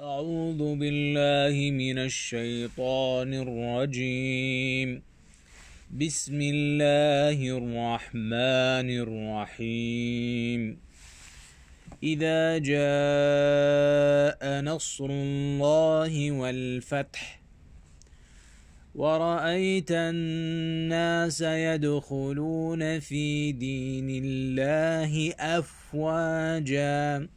أعوذ بالله من الشيطان الرجيم. بسم الله الرحمن الرحيم. إذا جاء نصر الله والفتح ورأيت الناس يدخلون في دين الله أفواجا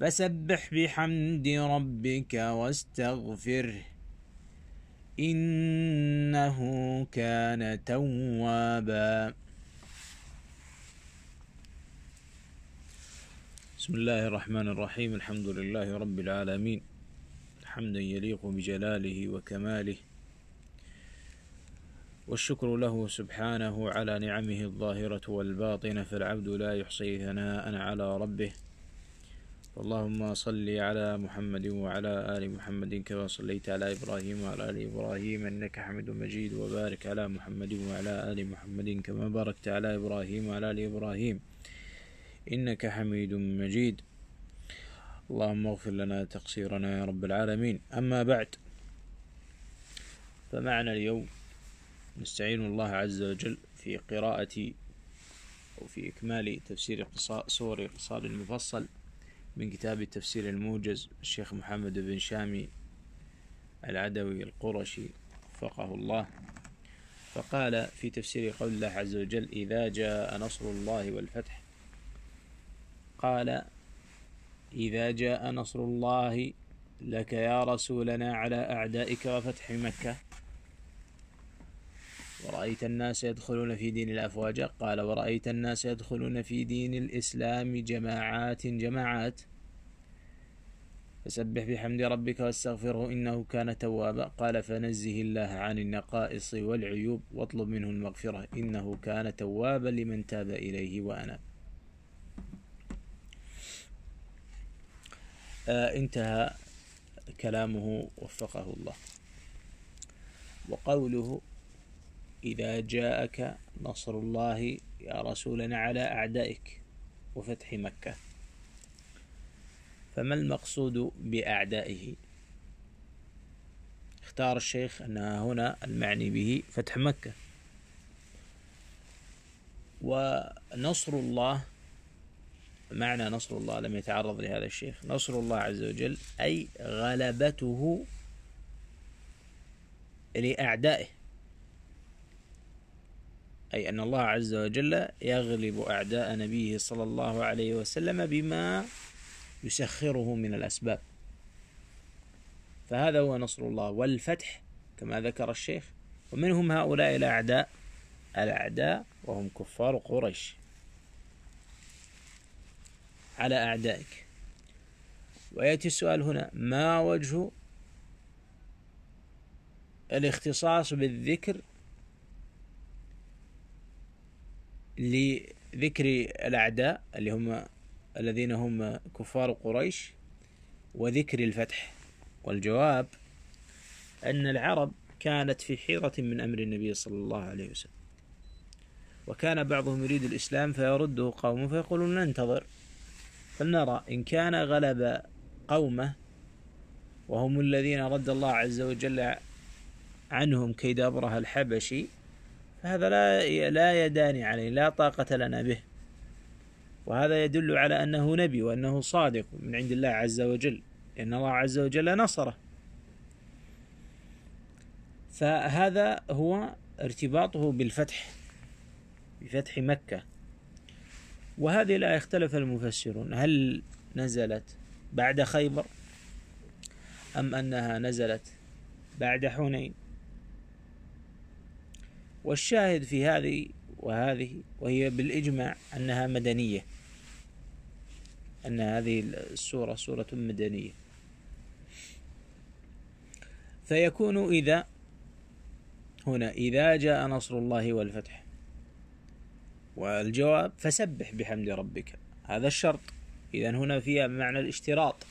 فسبح بحمد ربك واستغفره. إنه كان توابا. بسم الله الرحمن الرحيم. الحمد لله رب العالمين. حمدا يليق بجلاله وكماله. والشكر له سبحانه على نعمه الظاهرة والباطنة فالعبد لا يحصي ثناء على ربه. اللهم صل على محمد وعلى آل محمد كما صليت على إبراهيم وعلى آل إبراهيم إنك حميد مجيد وبارك على محمد وعلى آل محمد كما باركت على إبراهيم وعلى آل إبراهيم إنك حميد مجيد. اللهم اغفر لنا تقصيرنا يا رب العالمين. أما بعد فمعنا اليوم نستعين الله عز وجل في قراءة أو في إكمال تفسير سور اقتصاد المفصل. من كتاب التفسير الموجز الشيخ محمد بن شامي العدوي القرشي وفقه الله. فقال في تفسير قول الله عز وجل إذا جاء نصر الله والفتح قال إذا جاء نصر الله لك يا رسولنا على أعدائك وفتح مكة ورأيت الناس يدخلون في دين الأفواج؟ قال ورأيت الناس يدخلون في دين الإسلام جماعات جماعات. فسبح بحمد ربك واستغفره إنه كان توابا. قال فنزه الله عن النقائص والعيوب واطلب منه المغفرة. إنه كان توابا لمن تاب إليه وأناب. آه انتهى كلامه وفقه الله. وقوله إذا جاءك نصر الله يا رسولنا على أعدائك وفتح مكة. فما المقصود بأعدائه؟ اختار الشيخ أنها هنا المعني به فتح مكة. ونصر الله معنى نصر الله لم يتعرض لهذا الشيخ. نصر الله عز وجل أي غلبته لأعدائه. أي أن الله عز وجل يغلب أعداء نبيه صلى الله عليه وسلم بما يسخره من الأسباب. فهذا هو نصر الله والفتح كما ذكر الشيخ. ومنهم هؤلاء الأعداء الأعداء وهم كفار قريش. على أعدائك. ويأتي السؤال هنا ما وجه الاختصاص بالذكر لذكر الأعداء اللي هم الذين هم كفار قريش وذكر الفتح والجواب أن العرب كانت في حيرة من أمر النبي صلى الله عليه وسلم. وكان بعضهم يريد الإسلام فيرده قومه فيقولون ننتظر فلنرى إن كان غلب قومه وهم الذين رد الله عز وجل عنهم كيد أبره الحبشي فهذا لا لا يداني عليه لا طاقة لنا به. وهذا يدل على أنه نبي وأنه صادق من عند الله عز وجل لأن الله عز وجل نصره. فهذا هو ارتباطه بالفتح بفتح مكة. وهذه لا يختلف المفسرون هل نزلت بعد خيبر أم أنها نزلت بعد حنين؟ والشاهد في هذه وهذه وهي بالإجماع أنها مدنية. أن هذه السورة سورة مدنية. فيكون إذا هنا إذا جاء نصر الله والفتح. والجواب فسبح بحمد ربك. هذا الشرط. إذا هنا فيها معنى الاشتراط.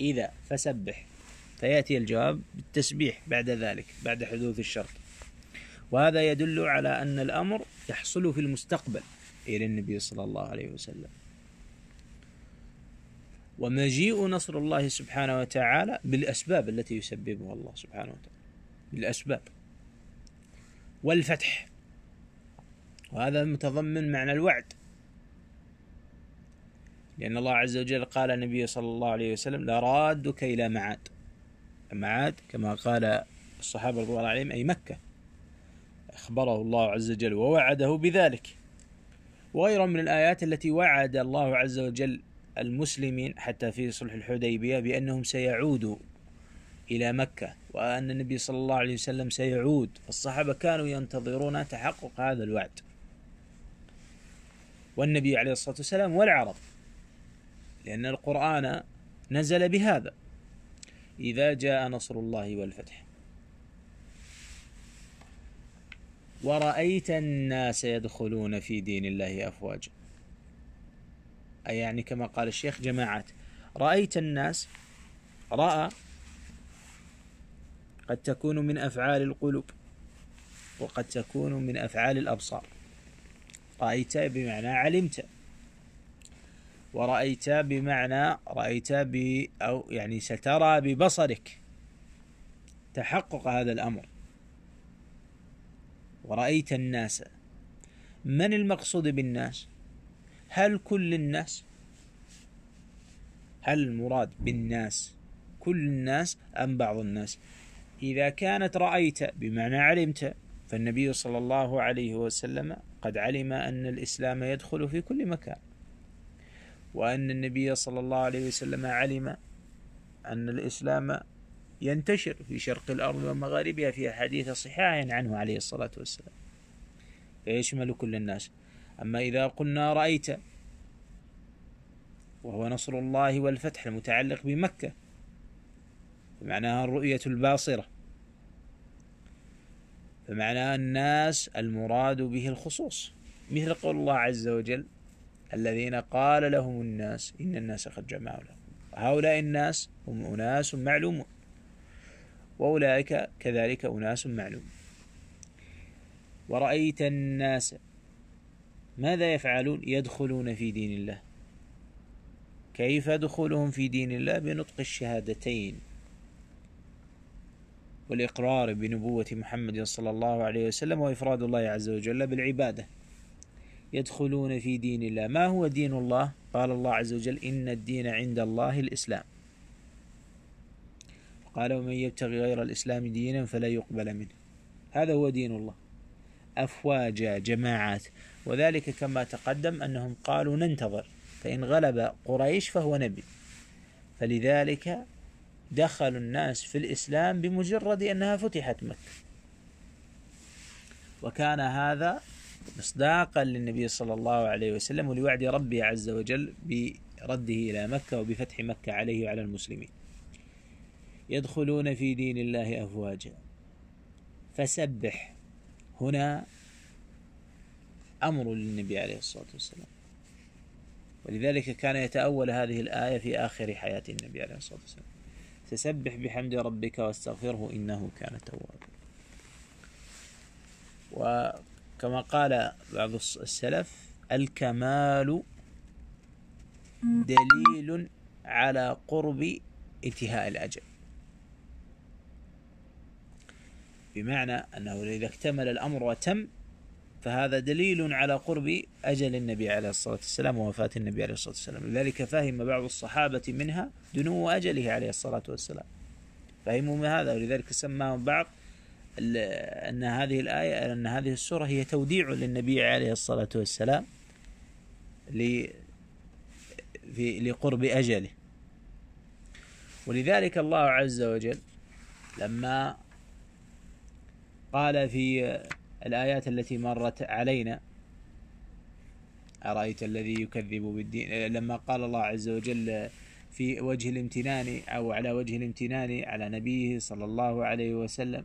إذا فسبح. فيأتي الجواب بالتسبيح بعد ذلك بعد حدوث الشرط. وهذا يدل على أن الأمر يحصل في المستقبل إلى النبي صلى الله عليه وسلم. ومجيء نصر الله سبحانه وتعالى بالأسباب التي يسببها الله سبحانه وتعالى. بالأسباب. والفتح. وهذا متضمن معنى الوعد. لأن الله عز وجل قال النبي صلى الله عليه وسلم لرادك إلى معاد. معاد كما قال الصحابة رضي الله عليهم أي مكة. أخبره الله عز وجل ووعده بذلك. وغيرها من الآيات التي وعد الله عز وجل المسلمين حتى في صلح الحديبية بأنهم سيعودوا إلى مكة وأن النبي صلى الله عليه وسلم سيعود. فالصحابة كانوا ينتظرون تحقق هذا الوعد. والنبي عليه الصلاة والسلام والعرب لأن القرآن نزل بهذا. إذا جاء نصر الله والفتح. ورأيت الناس يدخلون في دين الله أفواجا. أي يعني كما قال الشيخ جماعات رأيت الناس رأى قد تكون من أفعال القلوب وقد تكون من أفعال الأبصار. رأيت بمعنى علمت. ورأيت بمعنى رأيت ب أو يعني سترى ببصرك. تحقق هذا الأمر. ورأيت الناس. من المقصود بالناس؟ هل كل الناس؟ هل المراد بالناس كل الناس أم بعض الناس؟ إذا كانت رأيت بمعنى علمت فالنبي صلى الله عليه وسلم قد علم أن الإسلام يدخل في كل مكان. وأن النبي صلى الله عليه وسلم علم أن الإسلام ينتشر في شرق الأرض ومغاربها في أحاديث صحاح عنه عليه الصلاة والسلام. فيشمل كل الناس. أما إذا قلنا رأيت وهو نصر الله والفتح المتعلق بمكة فمعناها الرؤية الباصرة. فمعنى الناس المراد به الخصوص. مثل قول الله عز وجل الذين قال لهم الناس إن الناس قد جمعوا لهم. هؤلاء الناس هم أناس معلومون. وأولئك كذلك أناس معلوم. ورأيت الناس ماذا يفعلون؟ يدخلون في دين الله. كيف دخولهم في دين الله؟ بنطق الشهادتين. والإقرار بنبوة محمد صلى الله عليه وسلم وإفراد الله عز وجل بالعبادة. يدخلون في دين الله. ما هو دين الله؟ قال الله عز وجل إن الدين عند الله الإسلام. قال ومن يبتغي غير الإسلام دينا فلا يقبل منه. هذا هو دين الله. أفواجا جماعات. وذلك كما تقدم أنهم قالوا ننتظر. فإن غلب قريش فهو نبي. فلذلك دخل الناس في الإسلام بمجرد أنها فتحت مكة. وكان هذا مصداقا للنبي صلى الله عليه وسلم ولوعد ربه عز وجل برده إلى مكة وبفتح مكة عليه وعلى المسلمين. يدخلون في دين الله أفواجا. فسبح. هنا أمر للنبي عليه الصلاة والسلام. ولذلك كان يتأول هذه الآية في آخر حياة النبي عليه الصلاة والسلام. فسبح بحمد ربك واستغفره إنه كان توابا. وكما قال بعض السلف الكمال دليل على قرب انتهاء الأجل. بمعنى أنه إذا اكتمل الأمر وتم فهذا دليل على قرب أجل النبي عليه الصلاة والسلام ووفاة النبي عليه الصلاة والسلام. لذلك فهم بعض الصحابة منها دنو أجله عليه الصلاة والسلام. فهموا من هذا ولذلك سماهم بعض أن هذه الآية أن هذه السورة هي توديع للنبي عليه الصلاة والسلام في لقرب أجله. ولذلك الله عز وجل لما قال في الآيات التي مرت علينا أرأيت الذي يكذب بالدين؟ لما قال الله عز وجل في وجه الامتنان أو على وجه الامتنان على نبيه صلى الله عليه وسلم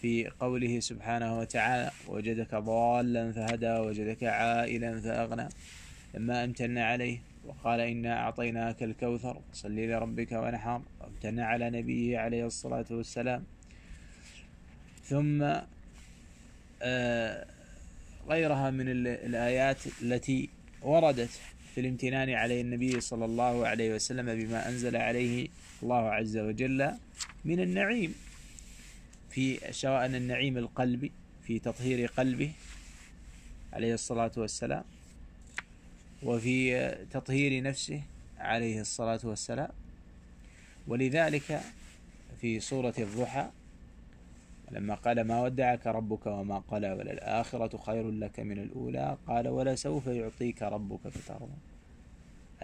في قوله سبحانه وتعالى وجدك ضالا فهدى وجدك عائلا فأغنى لما أمتن عليه وقال إنا أعطيناك الكوثر صل لربك ونحر وامتن على نبيه عليه الصلاة والسلام ثم آه، غيرها من الآيات التي وردت في الامتنان عليه النبي صلى الله عليه وسلم بما أنزل عليه الله عز وجل من النعيم. في سواء النعيم القلبي في تطهير قلبه عليه الصلاة والسلام وفي تطهير نفسه عليه الصلاة والسلام. ولذلك في سورة الضحى لما قال ما ودعك ربك وما قلى وللآخرة خير لك من الأولى قال ولسوف يعطيك ربك فترضى.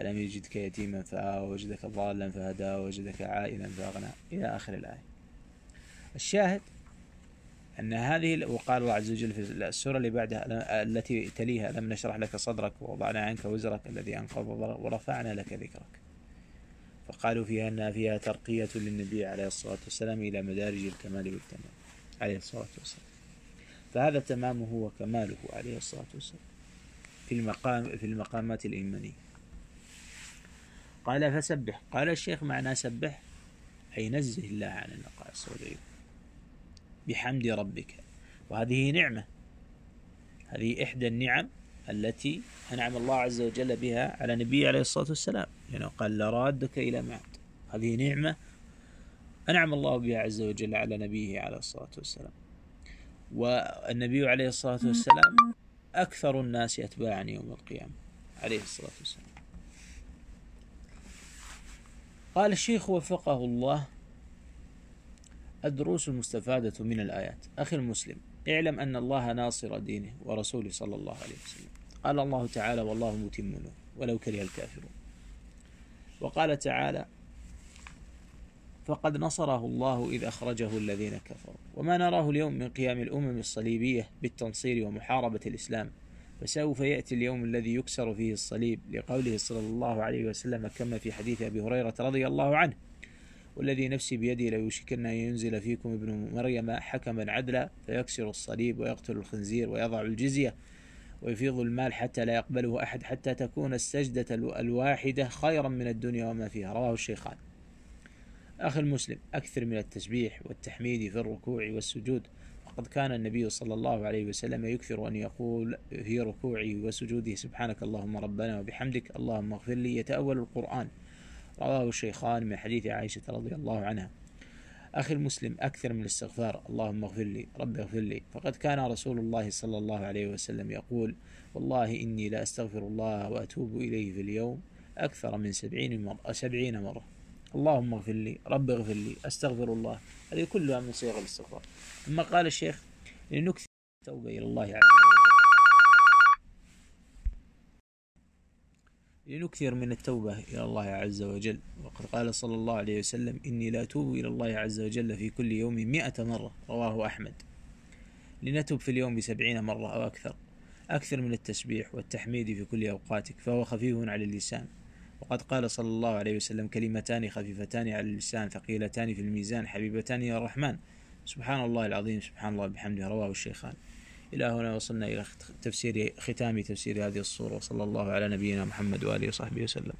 ألم يجدك يتيما فآوى وجدك ضالا فهدى وجدك عائلا فأغنى. إلى آخر الآية. الشاهد أن هذه وقال الله عز وجل في السورة اللي بعدها التي تليها لم نشرح لك صدرك ووضعنا عنك وزرك الذي أنقض ورفعنا لك ذكرك. فقالوا فيها أنها فيها ترقية للنبي عليه الصلاة والسلام إلى مدارج الكمال والتمام. عليه الصلاة والسلام. فهذا تمامه وكماله عليه الصلاة والسلام. في المقام في المقامات الإيمانية. قال فسبح. قال الشيخ معنى سبح أي نزه الله عن النقائص والعيوب. بحمد ربك. وهذه نعمة. هذه إحدى النعم التي أنعم الله عز وجل بها على نبيه عليه الصلاة والسلام. يعني قال لرادك إلى معد. هذه نعمة أنعم الله بها عز وجل على نبيه عليه الصلاة والسلام. والنبي عليه الصلاة والسلام أكثر الناس أتباعا يوم القيامة عليه الصلاة والسلام. قال الشيخ وفقه الله الدروس المستفادة من الآيات. أخي المسلم اعلم أن الله ناصر دينه ورسوله صلى الله عليه وسلم. قال الله تعالى والله متم ولو كره الكافرون. وقال تعالى فقد نصره الله إذ أخرجه الذين كفروا. وما نراه اليوم من قيام الأمم الصليبية بالتنصير ومحاربة الإسلام. فسوف يأتي اليوم الذي يكسر فيه الصليب لقوله صلى الله عليه وسلم كما في حديث أبي هريرة رضي الله عنه والذي نفسي بيده ليوشكن أن ينزل فيكم ابن مريم حكما عدلا فيكسر الصليب ويقتل الخنزير ويضع الجزية ويفيض المال حتى لا يقبله أحد حتى تكون السجدة الواحدة خيرا من الدنيا وما فيها. رواه الشيخان. أخي المسلم أكثر من التسبيح والتحميد في الركوع والسجود. وقد كان النبي صلى الله عليه وسلم يكثر أن يقول في ركوعه وسجوده سبحانك اللهم ربنا وبحمدك اللهم اغفر لي. يتأول القرآن. رواه الشيخان من حديث عائشة رضي الله عنها. أخي المسلم أكثر من الاستغفار اللهم اغفر لي رب اغفر لي. فقد كان رسول الله صلى الله عليه وسلم يقول والله إني لا أستغفر الله وأتوب إليه في اليوم أكثر من سبعين مرة, سبعين مرة. اللهم اغفر لي رب اغفر لي أستغفر الله. هذه كلها من صيغ الاستغفار. ثم قال الشيخ لنكثر التوبة إلى الله عز وجل. لنكثر من التوبة إلى الله عز وجل. وقد قال صلى الله عليه وسلم إني لا أتوب إلى الله عز وجل في كل يوم مئة مرة. رواه أحمد. لنتوب في اليوم بسبعين مرة أو أكثر. أكثر من التسبيح والتحميد في كل أوقاتك فهو خفيف على اللسان. وقد قال صلى الله عليه وسلم كلمتان خفيفتان على اللسان ثقيلتان في الميزان حبيبتان إلى الرحمن سبحان الله العظيم سبحان الله بحمده رواه الشيخان. إلى هنا وصلنا إلى تفسير ختام تفسير هذه الصورة وصلى الله على نبينا محمد وآله وصحبه وسلم.